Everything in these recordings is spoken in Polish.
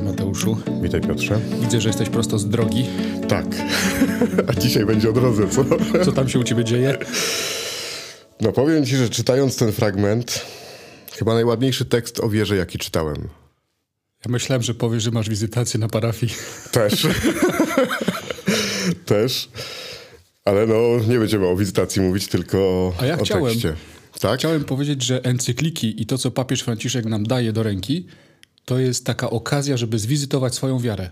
Cześć Mateuszu. Witaj Piotrze. Widzę, że jesteś prosto z drogi. Tak. A dzisiaj będzie o drodze, co? Co tam się u ciebie dzieje? No powiem ci, że czytając ten fragment, chyba najładniejszy tekst o wierze, jaki czytałem. Ja myślałem, że powiesz, że masz wizytację na parafii. Też. Też. Ale no, nie będziemy o wizytacji mówić, tylko A ja o chciałem. tekście. Tak? Chciałem powiedzieć, że encykliki i to, co papież Franciszek nam daje do ręki, to jest taka okazja, żeby zwizytować swoją wiarę.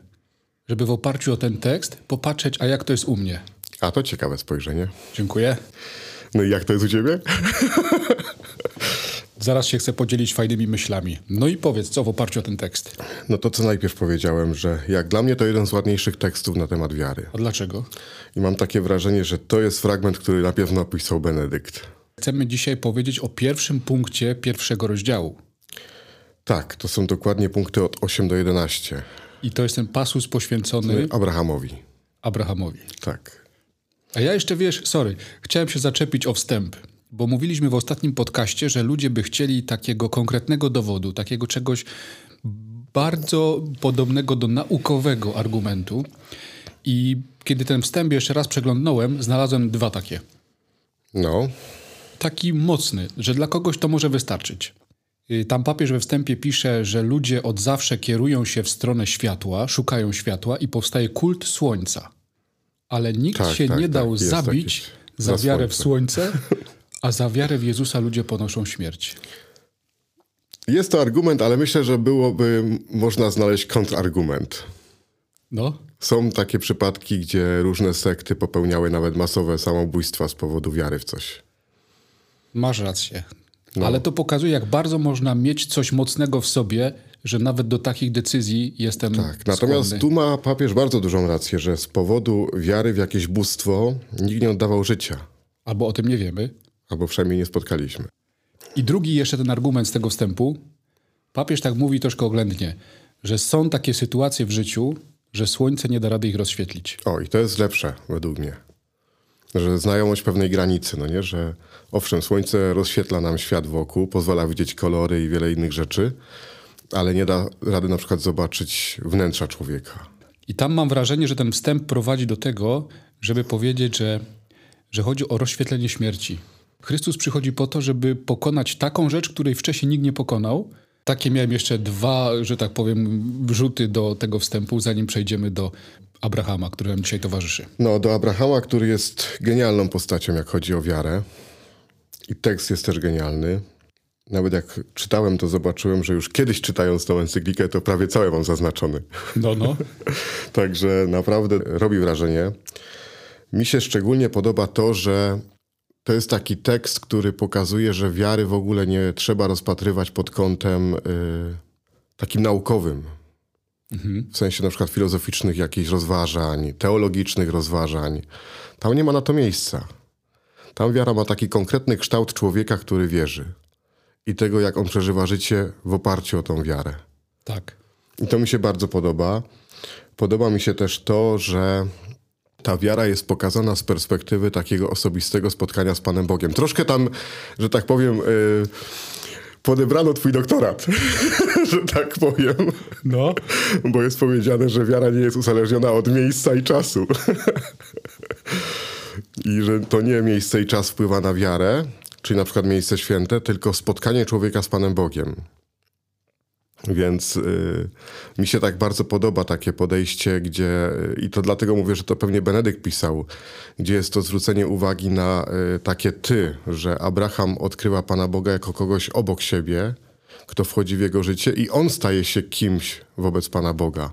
Żeby w oparciu o ten tekst popatrzeć, a jak to jest u mnie. A to ciekawe spojrzenie. Dziękuję. No i jak to jest u ciebie? Zaraz się chcę podzielić fajnymi myślami. No i powiedz, co w oparciu o ten tekst? No to co najpierw powiedziałem, że jak dla mnie to jeden z ładniejszych tekstów na temat wiary. A dlaczego? I mam takie wrażenie, że to jest fragment, który na pewno napisał Benedykt. Chcemy dzisiaj powiedzieć o pierwszym punkcie pierwszego rozdziału. Tak, to są dokładnie punkty od 8 do 11. I to jest ten pasus poświęcony Abrahamowi. Abrahamowi. Tak. A ja jeszcze wiesz, sorry, chciałem się zaczepić o wstęp, bo mówiliśmy w ostatnim podcaście, że ludzie by chcieli takiego konkretnego dowodu, takiego czegoś bardzo podobnego do naukowego argumentu. I kiedy ten wstęp jeszcze raz przeglądnąłem, znalazłem dwa takie. No, Taki mocny, że dla kogoś to może wystarczyć. Y, Tam papież we wstępie pisze, że ludzie od zawsze kierują się w stronę światła, szukają światła i powstaje kult słońca. Ale nikt Tak, się tak, nie tak, dał zabić za za wiarę w słońce, a za wiarę w Jezusa ludzie ponoszą śmierć. jest to argument, ale myślę, że byłoby można znaleźć kontrargument. No, Są takie przypadki, gdzie różne sekty popełniały nawet masowe samobójstwa z powodu wiary w coś. masz rację. No. Ale to pokazuje, jak bardzo można mieć coś mocnego w sobie, że nawet do takich decyzji jestem Tak. Natomiast skłonny. tu ma papież bardzo dużą rację, że z powodu wiary w jakieś bóstwo nikt nie oddawał życia. Albo o tym nie wiemy. Albo przynajmniej nie spotkaliśmy. I drugi jeszcze ten argument z tego wstępu. Papież tak mówi troszkę oględnie, że są takie sytuacje w życiu, że słońce nie da rady ich rozświetlić. O, i to jest lepsze według mnie. Że znajomość pewnej granicy, no nie? Że owszem, słońce rozświetla nam świat wokół, pozwala widzieć kolory i wiele innych rzeczy, ale nie da rady na przykład zobaczyć wnętrza człowieka. I tam mam wrażenie, że ten wstęp prowadzi do tego, żeby powiedzieć, że, że chodzi o rozświetlenie śmierci. Chrystus przychodzi po to, żeby pokonać taką rzecz, której wcześniej nikt nie pokonał. Takie miałem jeszcze dwa, że tak powiem, wrzuty do tego wstępu, zanim przejdziemy do Abrahama, który nam dzisiaj towarzyszy. No, do Abrahama, który jest genialną postacią, jak chodzi o wiarę. I tekst jest też genialny. Nawet jak czytałem, to zobaczyłem, że już kiedyś czytając tą encyklikę, to prawie całe mam zaznaczony. No, no. Także naprawdę robi wrażenie. Mi się szczególnie podoba to, że to jest taki tekst, który pokazuje, że wiary w ogóle nie trzeba rozpatrywać pod kątem y, takim naukowym. W sensie na przykład filozoficznych jakichś rozważań, teologicznych rozważań. Tam nie ma na to miejsca. Tam wiara ma taki konkretny kształt człowieka, który wierzy. I tego, jak on przeżywa życie w oparciu o tą wiarę. Tak. I to mi się bardzo podoba. Podoba mi się też to, że ta wiara jest pokazana z perspektywy takiego osobistego spotkania z Panem Bogiem. Troszkę tam, że tak powiem, yy, podebrano twój doktorat, że tak powiem. No. Bo jest powiedziane, że wiara nie jest uzależniona od miejsca i czasu. I że to nie miejsce i czas wpływa na wiarę, czyli na przykład miejsce święte, tylko spotkanie człowieka z Panem Bogiem. Więc y, mi się tak bardzo podoba takie podejście, gdzie, i to dlatego mówię, że to pewnie Benedykt pisał, gdzie jest to zwrócenie uwagi na y, takie ty, że Abraham odkrywa Pana Boga jako kogoś obok siebie, kto wchodzi w jego życie i on staje się kimś wobec Pana Boga.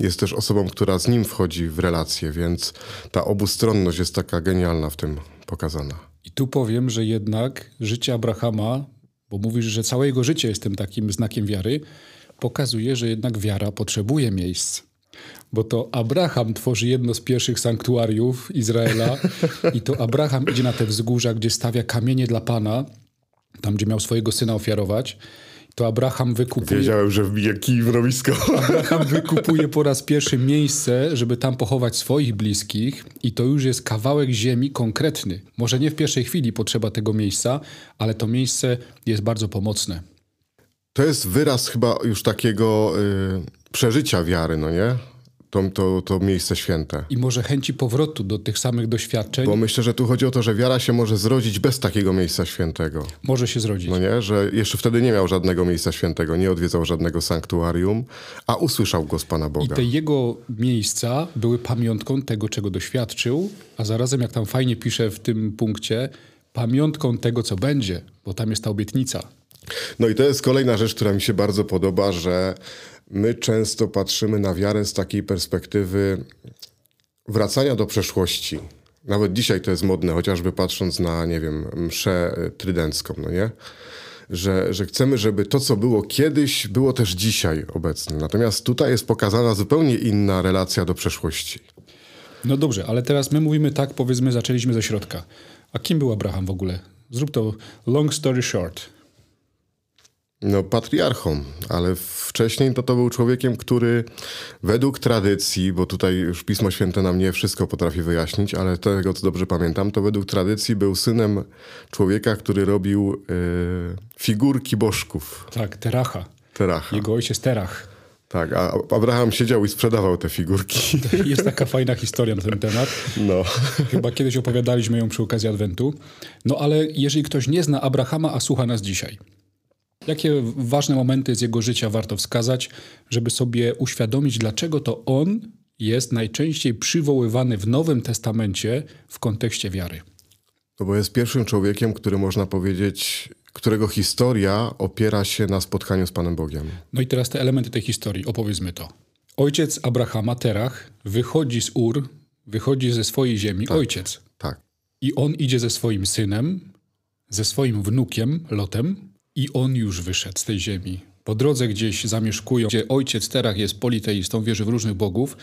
Jest też osobą, która z nim wchodzi w relację, więc ta obustronność jest taka genialna w tym pokazana. I tu powiem, że jednak życie Abrahama, bo mówisz, że całe jego życie jest tym takim znakiem wiary, pokazuje, że jednak wiara potrzebuje miejsc. Bo to Abraham tworzy jedno z pierwszych sanktuariów Izraela i to Abraham idzie na te wzgórza, gdzie stawia kamienie dla Pana, tam gdzie miał swojego syna ofiarować. To Abraham wykupuje, Wiedziałem, że wbije kij w rowisko. Abraham wykupuje po raz pierwszy miejsce, żeby tam pochować swoich bliskich i to już jest kawałek ziemi konkretny. Może nie w pierwszej chwili potrzeba tego miejsca, ale to miejsce jest bardzo pomocne. To jest wyraz chyba już takiego y, przeżycia wiary, no nie? To, to, to miejsce święte. I może chęci powrotu do tych samych doświadczeń Bo myślę, że tu chodzi o to, że wiara się może zrodzić bez takiego miejsca świętego. może się zrodzić. No nie? Że jeszcze wtedy nie miał żadnego miejsca świętego, nie odwiedzał żadnego sanktuarium, a usłyszał głos Pana I Boga. te jego miejsca były pamiątką tego, czego doświadczył, a zarazem, jak tam fajnie pisze w tym punkcie, pamiątką tego, co będzie, bo tam jest ta obietnica. No i to jest kolejna rzecz, która mi się bardzo podoba, że my często patrzymy na wiarę z takiej perspektywy wracania do przeszłości. Nawet dzisiaj to jest modne, chociażby patrząc na, nie wiem, mszę trydencką, no nie? Że, że chcemy, żeby to, co było kiedyś, było też dzisiaj obecne. Natomiast tutaj jest pokazana zupełnie inna relacja do przeszłości. No dobrze, ale teraz my mówimy tak, powiedzmy, zaczęliśmy ze środka. A kim był Abraham w ogóle? Zrób to long story short. No, patriarchą, ale wcześniej to, to był człowiekiem, który według tradycji, bo tutaj już Pismo Święte nam nie wszystko potrafi wyjaśnić, ale tego, co dobrze pamiętam, to według tradycji był synem człowieka, który robił e, figurki bożków, Tak, Teracha. Teracha. Jego ojciec Terach. Tak, a Abraham siedział i sprzedawał te figurki. Jest taka fajna historia na ten temat. No. Chyba kiedyś opowiadaliśmy ją przy okazji Adwentu. No ale jeżeli ktoś nie zna Abrahama, a słucha nas dzisiaj, jakie ważne momenty z jego życia warto wskazać, żeby sobie uświadomić, dlaczego to on jest najczęściej przywoływany w Nowym Testamencie w kontekście wiary? No bo jest pierwszym człowiekiem, który można powiedzieć, którego historia opiera się na spotkaniu z Panem Bogiem. No i teraz te elementy tej historii, opowiedzmy to. Ojciec Abrahama, Terach, wychodzi z Ur, wychodzi ze swojej ziemi, ojciec. Tak. I on idzie ze swoim synem, ze swoim wnukiem, Lotem, i on już wyszedł z tej ziemi. Po drodze gdzieś zamieszkują, gdzie ojciec Terach jest politeistą, wierzy w różnych bogów.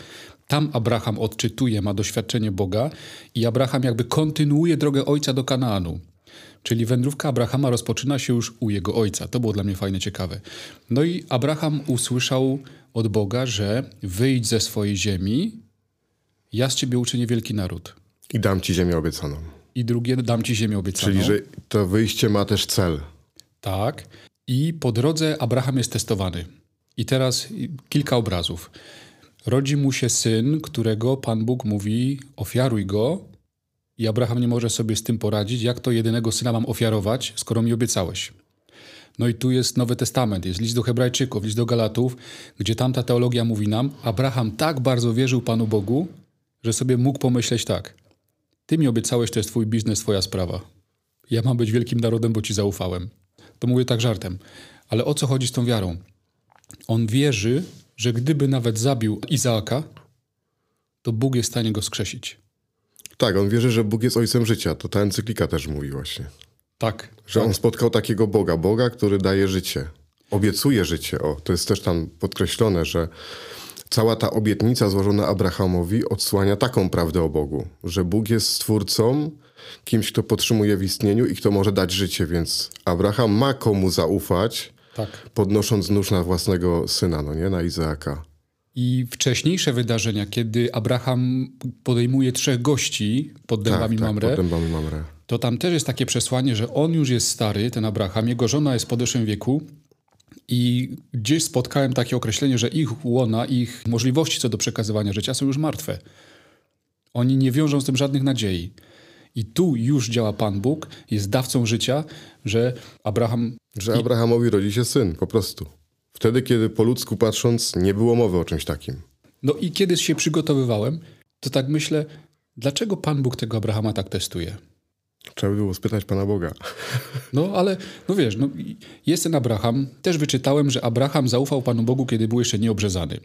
Tam Abraham odczytuje, ma doświadczenie Boga i Abraham jakby kontynuuje drogę ojca do Kanaanu. Czyli wędrówka Abrahama rozpoczyna się już u jego ojca. To było dla mnie fajne, ciekawe. No i Abraham usłyszał od Boga, że wyjdź ze swojej ziemi, ja z ciebie uczynię wielki naród. I dam ci ziemię obiecaną. I drugie, dam ci ziemię obiecaną. Czyli, że to wyjście ma też cel. Tak. I po drodze Abraham jest testowany. I teraz kilka obrazów. Rodzi mu się syn, którego Pan Bóg mówi: ofiaruj go. I Abraham nie może sobie z tym poradzić. Jak to jedynego syna mam ofiarować, skoro mi obiecałeś? No i tu jest Nowy Testament, jest list do Hebrajczyków, list do Galatów, gdzie tamta teologia mówi nam: Abraham tak bardzo wierzył Panu Bogu, że sobie mógł pomyśleć tak: Ty mi obiecałeś, to jest Twój biznes, Twoja sprawa. Ja mam być wielkim narodem, bo Ci zaufałem. To mówię tak żartem. Ale o co chodzi z tą wiarą? On wierzy, że gdyby nawet zabił Izaaka, to Bóg jest w stanie go skrzesić. Tak, on wierzy, że Bóg jest ojcem życia. To ta encyklika też mówi właśnie. Tak. Że on spotkał takiego Boga, Boga, który daje życie. Obiecuje życie. O, to jest też tam podkreślone, że cała ta obietnica złożona Abrahamowi odsłania taką prawdę o Bogu, że Bóg jest stwórcą, kimś, kto podtrzymuje w istnieniu i kto może dać życie, więc Abraham ma komu zaufać, Tak. podnosząc nóż na własnego syna, no nie, na Izaaka. I wcześniejsze wydarzenia, kiedy Abraham podejmuje trzech gości pod dębami tak, Mamre, pod dębami Mamre. to tam też jest takie przesłanie, że on już jest stary, ten Abraham, jego żona jest w podeszłym wieku i gdzieś spotkałem takie określenie, że ich łona, ich możliwości co do przekazywania życia są już martwe. Oni nie wiążą z tym żadnych nadziei. I tu już działa Pan Bóg, jest dawcą życia, że Abraham Że Abrahamowi rodzi się syn, po prostu. Wtedy, kiedy po ludzku patrząc, nie było mowy o czymś takim. No i kiedy się przygotowywałem, to tak myślę, dlaczego Pan Bóg tego Abrahama tak testuje? Trzeba by było spytać Pana Boga. No ale, no wiesz, no, jest ten Abraham. Też wyczytałem, że Abraham zaufał Panu Bogu, kiedy był jeszcze nieobrzezany.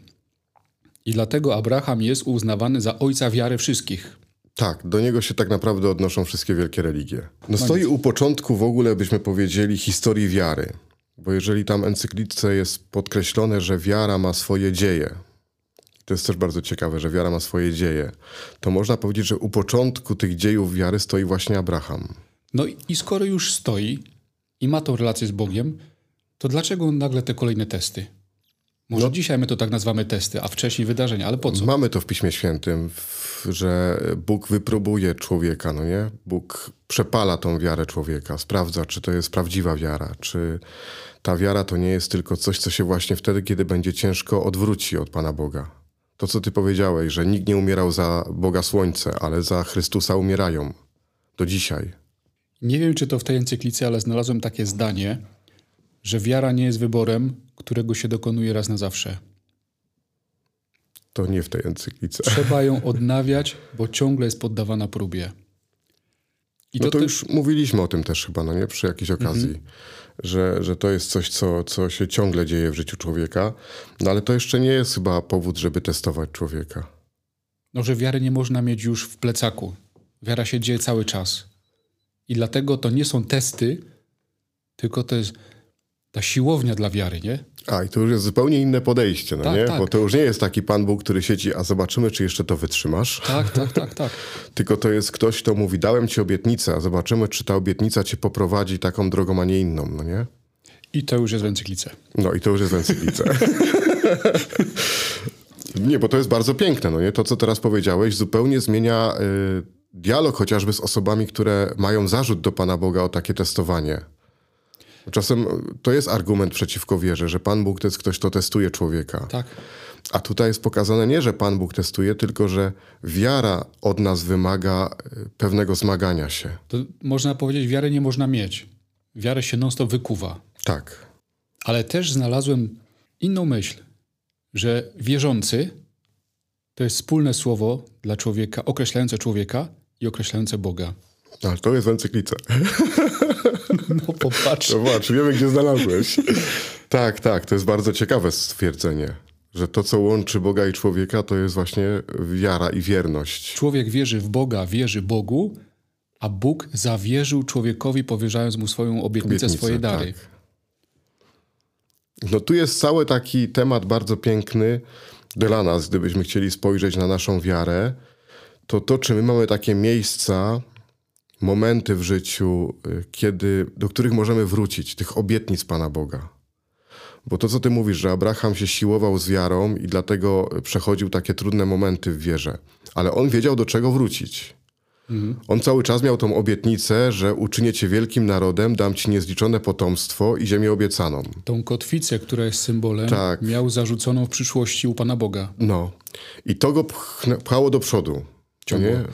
I dlatego Abraham jest uznawany za ojca wiary wszystkich. Tak, do niego się tak naprawdę odnoszą wszystkie wielkie religie. No stoi u początku w ogóle, byśmy powiedzieli, historii wiary. Bo jeżeli tam encyklice jest podkreślone, że wiara ma swoje dzieje, to jest też bardzo ciekawe, że wiara ma swoje dzieje, to można powiedzieć, że u początku tych dziejów wiary stoi właśnie Abraham. No i- i skoro już stoi i ma tą relację z Bogiem, to dlaczego nagle te kolejne testy? Może dzisiaj my to tak nazywamy testy, a wcześniej wydarzenia, ale po co? Mamy to w Piśmie Świętym, że Bóg wypróbuje człowieka, no nie? Bóg przepala tą wiarę człowieka, sprawdza, czy to jest prawdziwa wiara, czy ta wiara to nie jest tylko coś, co się właśnie wtedy, kiedy będzie ciężko, odwróci od Pana Boga. To, co ty powiedziałeś, że nikt nie umierał za Boga Słońce, ale za Chrystusa umierają. Do dzisiaj. Nie wiem, czy to w tej encyklice, ale znalazłem takie zdanie, że wiara nie jest wyborem, którego się dokonuje raz na zawsze. To nie w tej encyklice. Trzeba ją odnawiać, bo ciągle jest poddawana próbie. I no to, to już mówiliśmy o tym też chyba, no nie? Przy jakiejś okazji. Mhm. Że, że to jest coś, co, co się ciągle dzieje w życiu człowieka. No ale to jeszcze nie jest chyba powód, żeby testować człowieka. No, że wiary nie można mieć już w plecaku. Wiara się dzieje cały czas. I dlatego to nie są testy, tylko to jest ta siłownia dla wiary, nie? A, i to już jest zupełnie inne podejście, no tak, nie? Tak. Bo to już nie jest taki Pan Bóg, który siedzi, a zobaczymy, czy jeszcze to wytrzymasz. Tak, tak, tak, tak. Tylko to jest ktoś, kto mówi, dałem ci obietnicę, a zobaczymy, czy ta obietnica cię poprowadzi taką drogą, a nie inną, no nie? I to już jest w encyklice. No i to już jest w encyklice. nie, bo to jest bardzo piękne, no nie? To, co teraz powiedziałeś, zupełnie zmienia y, dialog chociażby z osobami, które mają zarzut do Pana Boga o takie testowanie. Czasem to jest argument przeciwko wierze, że Pan Bóg to jest ktoś, kto testuje człowieka. Tak. A tutaj jest pokazane nie, że Pan Bóg testuje, tylko że wiara od nas wymaga e, pewnego zmagania się. To można powiedzieć, wiary nie można mieć. Wiarę się non-stop wykuwa. Tak. Ale też znalazłem inną myśl, że wierzący to jest wspólne słowo dla człowieka, określające człowieka i określające Boga. Ale to jest w encyklice. No popatrz. Zobacz, wiemy gdzie znalazłeś. tak, tak, to jest bardzo ciekawe stwierdzenie. Że to, co łączy Boga i człowieka, to jest właśnie wiara i wierność. Człowiek wierzy w Boga, wierzy Bogu, a Bóg zawierzył człowiekowi, powierzając mu swoją obietnicę, Obietnicę, swoje dary. Tak. No tu jest cały taki temat bardzo piękny dla nas, gdybyśmy chcieli spojrzeć na naszą wiarę, to to, czy my mamy takie miejsca, momenty w życiu, y, kiedy, do których możemy wrócić, tych obietnic Pana Boga. Bo to, co ty mówisz, że Abraham się siłował z wiarą i dlatego przechodził takie trudne momenty w wierze, ale on wiedział, do czego wrócić. Mhm. On cały czas miał tą obietnicę, że uczynię cię wielkim narodem, dam ci niezliczone potomstwo i ziemię obiecaną. Tą kotwicę, która jest symbolem, tak. miał zarzuconą w przyszłości u Pana Boga. No. I to go pchało do przodu. Nie?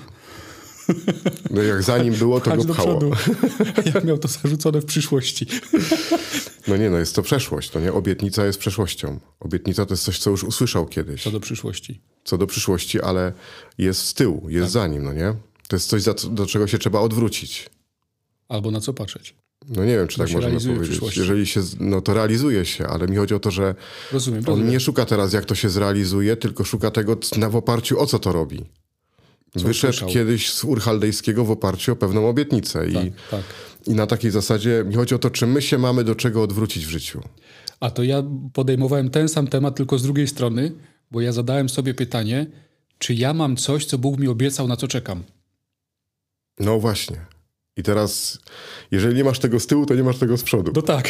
No jak za nim było, to go pchało. Jak miał to zarzucone w przyszłości. No nie, no jest to przeszłość, to nie? Obietnica jest przeszłością. Obietnica to jest coś, co już usłyszał kiedyś. Co do przyszłości. Co do przyszłości, ale jest z tyłu, jest tak. za nim, no nie? To jest coś, do czego się trzeba odwrócić. Albo na co patrzeć. No nie wiem, czy tak możemy powiedzieć. Jeżeli się, no to realizuje się, ale mi chodzi o to, że rozumiem, on rozumiem. nie szuka teraz, jak to się zrealizuje, tylko szuka tego na w oparciu o co to robi. Co Wyszedł słyszał. kiedyś z Urchaldejskiego w oparciu o pewną obietnicę. Tak, I, tak. I na takiej zasadzie mi chodzi o to, czy my się mamy do czego odwrócić w życiu. A to ja podejmowałem ten sam temat, tylko z drugiej strony, bo ja zadałem sobie pytanie, czy ja mam coś, co Bóg mi obiecał, na co czekam? No właśnie. I teraz, jeżeli nie masz tego z tyłu, to nie masz tego z przodu. No tak.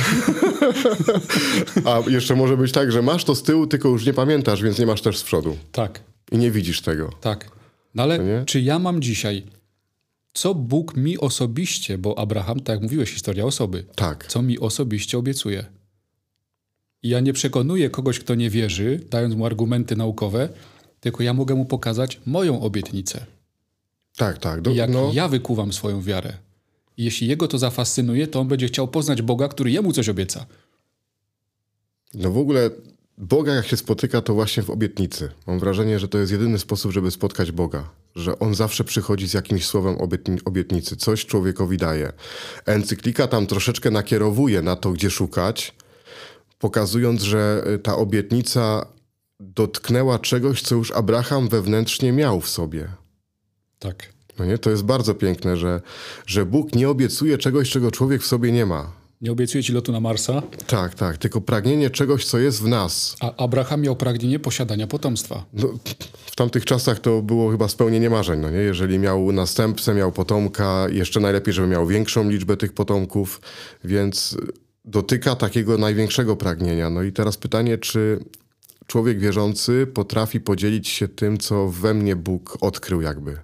A jeszcze może być tak, że masz to z tyłu, tylko już nie pamiętasz, więc nie masz też z przodu. Tak. I nie widzisz tego. Tak. No ale czy ja mam dzisiaj, co Bóg mi osobiście, bo Abraham, tak jak mówiłeś, historia osoby, tak. co mi osobiście obiecuje? I ja nie przekonuję kogoś, kto nie wierzy, dając mu argumenty naukowe, tylko ja mogę mu pokazać moją obietnicę. Tak, tak. Do, I jak no... ja wykuwam swoją wiarę. I jeśli jego to zafascynuje, to on będzie chciał poznać Boga, który jemu coś obieca. No w ogóle Boga jak się spotyka, to właśnie w obietnicy. Mam wrażenie, że to jest jedyny sposób, żeby spotkać Boga. Że On zawsze przychodzi z jakimś słowem obietnicy, coś człowiekowi daje. Encyklika tam troszeczkę nakierowuje na to, gdzie szukać, pokazując, że y, ta obietnica dotknęła czegoś, co już Abraham wewnętrznie miał w sobie. Tak. No nie? To jest bardzo piękne, że, że Bóg nie obiecuje czegoś, czego człowiek w sobie nie ma. Nie obiecuje ci lotu na Marsa. Tak, tak, tylko pragnienie czegoś, co jest w nas. A Abraham miał pragnienie posiadania potomstwa. No, w tamtych czasach to było chyba spełnienie marzeń, no nie? Jeżeli miał następcę, miał potomka, jeszcze najlepiej, żeby miał większą liczbę tych potomków, więc dotyka takiego największego pragnienia. No i teraz pytanie, czy człowiek wierzący potrafi podzielić się tym, co we mnie Bóg odkrył jakby.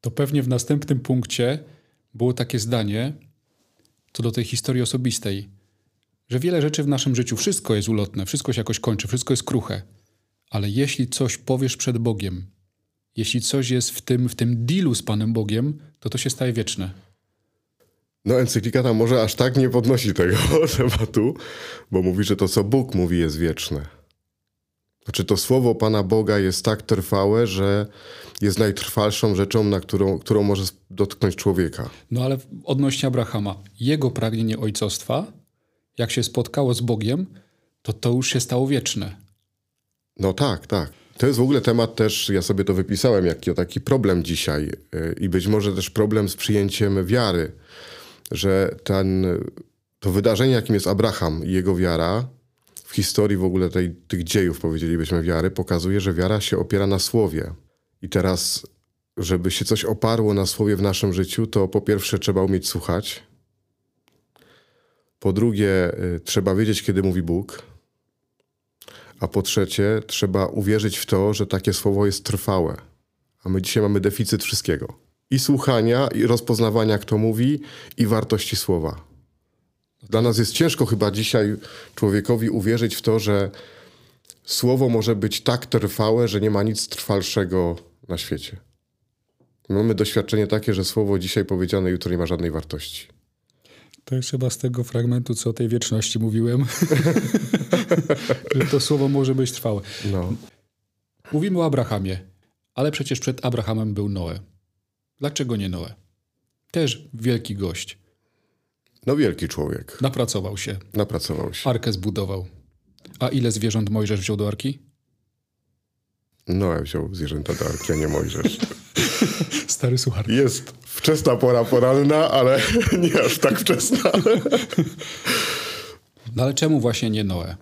To pewnie w następnym punkcie było takie zdanie co do tej historii osobistej, że wiele rzeczy w naszym życiu, wszystko jest ulotne, wszystko się jakoś kończy, wszystko jest kruche, ale jeśli coś powiesz przed Bogiem, jeśli coś jest w tym, w tym dealu z Panem Bogiem, to to się staje wieczne. No, encyklika tam może aż tak nie podnosi tego tematu, bo mówi, że to, co Bóg mówi, jest wieczne. Znaczy, to słowo Pana Boga jest tak trwałe, że jest najtrwalszą rzeczą, na którą, którą może dotknąć człowieka. No ale odnośnie Abrahama, jego pragnienie ojcostwa, jak się spotkało z Bogiem, to to już się stało wieczne. No tak, tak. To jest w ogóle temat też, ja sobie to wypisałem, jaki taki problem dzisiaj y, i być może też problem z przyjęciem wiary, że ten, to wydarzenie, jakim jest Abraham i jego wiara, w historii w ogóle tej, tych dziejów, powiedzielibyśmy, wiary, pokazuje, że wiara się opiera na słowie. I teraz, żeby się coś oparło na słowie w naszym życiu, to po pierwsze trzeba umieć słuchać. Po drugie, y, trzeba wiedzieć, kiedy mówi Bóg. A po trzecie, trzeba uwierzyć w to, że takie słowo jest trwałe. A my dzisiaj mamy deficyt wszystkiego. I słuchania, i rozpoznawania, kto mówi, i wartości słowa. Dla nas jest ciężko chyba dzisiaj człowiekowi uwierzyć w to, że słowo może być tak trwałe, że nie ma nic trwalszego na świecie. Mamy doświadczenie takie, że słowo dzisiaj powiedziane jutro nie ma żadnej wartości. To jest chyba z tego fragmentu, co o tej wieczności mówiłem, że to słowo może być trwałe. No. Mówimy o Abrahamie, ale przecież przed Abrahamem był Noe. Dlaczego nie Noe? Też wielki gość. No wielki człowiek. Napracował się. Napracował się. Arkę zbudował. A ile zwierząt Mojżesz wziął do Arki? Noe wziął zwierzęta do Arki, a nie Mojżesz. Stary suchar. Jest wczesna pora poranna, ale nie aż tak wczesna. no ale czemu właśnie nie Noe?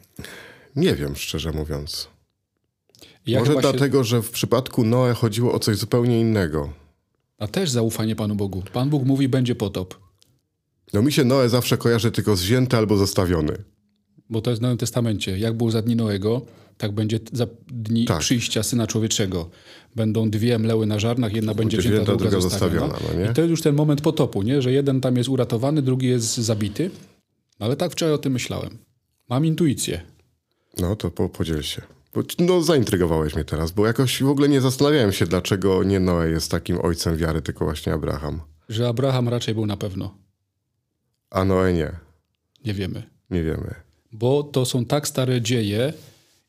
Nie wiem, szczerze mówiąc. Ja Może dlatego, że w przypadku Noe chodziło o coś zupełnie innego. A też zaufanie Panu Bogu. Pan Bóg mówi, będzie potop. No mi się Noe zawsze kojarzy tylko zwzięty albo zostawiony. Bo to jest w Nowym Testamencie. Jak było za dni Noego, tak będzie za dni tak. przyjścia Syna Człowieczego. Będą dwie mleły na żarnach, jedna będzie wzięta, druga, druga zostawiona. zostawiona no I to jest już ten moment potopu, nie? że jeden tam jest uratowany, drugi jest zabity. Ale tak wczoraj o tym myślałem. Mam intuicję. No to po, podziel się. No zaintrygowałeś mnie teraz, bo jakoś w ogóle nie zastanawiałem się, dlaczego nie Noe jest takim ojcem wiary, tylko właśnie Abraham. Że Abraham raczej był na pewno. A Noe nie. Nie wiemy. Nie wiemy. Bo to są tak stare dzieje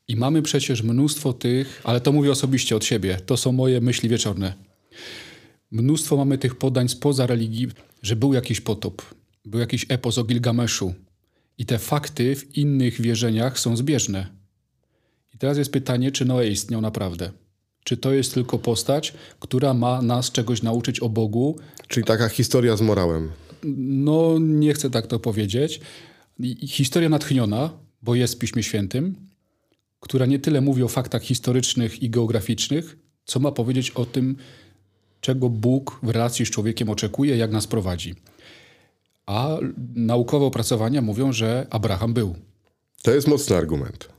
i mamy przecież mnóstwo tych, ale to mówię osobiście od siebie, to są moje myśli wieczorne. Mnóstwo mamy tych podań spoza religii, że był jakiś potop, był jakiś epos o Gilgameszu i te fakty w innych wierzeniach są zbieżne. I teraz jest pytanie, czy Noe istniał naprawdę? Czy to jest tylko postać, która ma nas czegoś nauczyć o Bogu? Czyli taka historia z morałem no nie chcę tak to powiedzieć. Historia natchniona, bo jest w Piśmie Świętym, która nie tyle mówi o faktach historycznych i geograficznych, co ma powiedzieć o tym, czego Bóg w relacji z człowiekiem oczekuje, jak nas prowadzi. A naukowe opracowania mówią, że Abraham był. To jest mocny argument.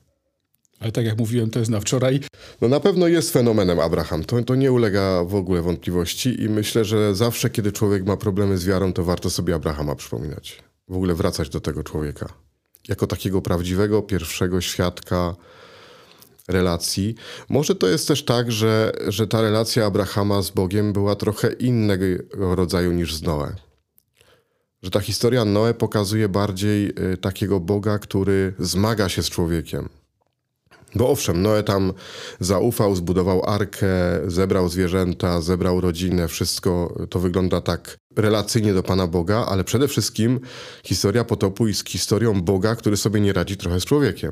Ale tak jak mówiłem, to jest na wczoraj. No na pewno jest fenomenem Abraham. To, to nie ulega w ogóle wątpliwości i myślę, że zawsze, kiedy człowiek ma problemy z wiarą, to warto sobie Abrahama przypominać. W ogóle wracać do tego człowieka. Jako takiego prawdziwego, pierwszego świadka relacji. Może to jest też tak, że, że ta relacja Abrahama z Bogiem była trochę innego rodzaju niż z Noe. Że ta historia Noe pokazuje bardziej y, takiego Boga, który zmaga się z człowiekiem bo owszem, Noe tam zaufał, zbudował arkę, zebrał zwierzęta, zebrał rodzinę, wszystko to wygląda tak relacyjnie do Pana Boga, ale przede wszystkim historia potopu jest historią Boga, który sobie nie radzi trochę z człowiekiem.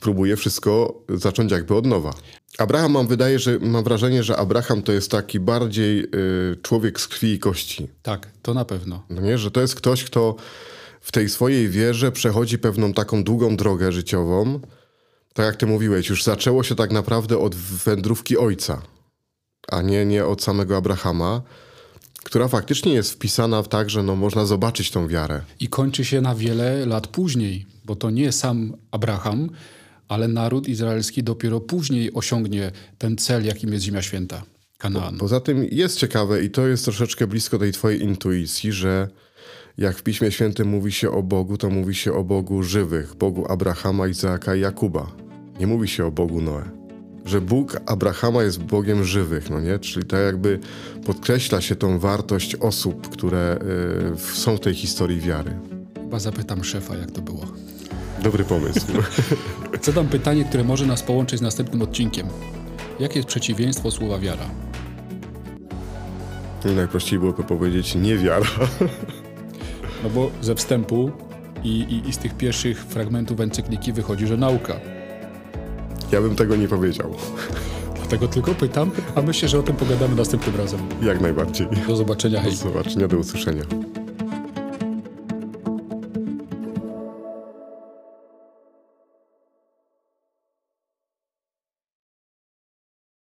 Próbuje wszystko zacząć jakby od nowa. Abraham mam wydaje, że mam wrażenie, że Abraham to jest taki bardziej y, człowiek z krwi i kości. Tak, to na pewno. No nie, że to jest ktoś, kto w tej swojej wierze przechodzi pewną taką długą drogę życiową, tak jak ty mówiłeś, już zaczęło się tak naprawdę od wędrówki ojca, a nie, nie od samego Abrahama, która faktycznie jest wpisana w tak, że no, można zobaczyć tą wiarę. I kończy się na wiele lat później, bo to nie sam Abraham, ale naród izraelski dopiero później osiągnie ten cel, jakim jest Ziemia Święta, Kanaan. Poza tym jest ciekawe i to jest troszeczkę blisko tej twojej intuicji, że jak w Piśmie Świętym mówi się o Bogu, to mówi się o Bogu żywych, Bogu Abrahama, Izaaka i Jakuba. Nie mówi się o Bogu Noe. Że Bóg Abrahama jest Bogiem żywych, no nie? Czyli tak jakby podkreśla się tą wartość osób, które y, są w tej historii wiary. Chyba zapytam szefa, jak to było. Dobry pomysł. Zadam pytanie, które może nas połączyć z następnym odcinkiem. Jakie jest przeciwieństwo słowa wiara? Najprościej byłoby powiedzieć niewiara. No bo ze wstępu i, i, i z tych pierwszych fragmentów encykliki wychodzi, że nauka. Ja bym tego nie powiedział. Dlatego tylko pytam, a myślę, że o tym pogadamy następnym razem. Jak najbardziej. Do zobaczenia, Do hej. zobaczenia, do usłyszenia.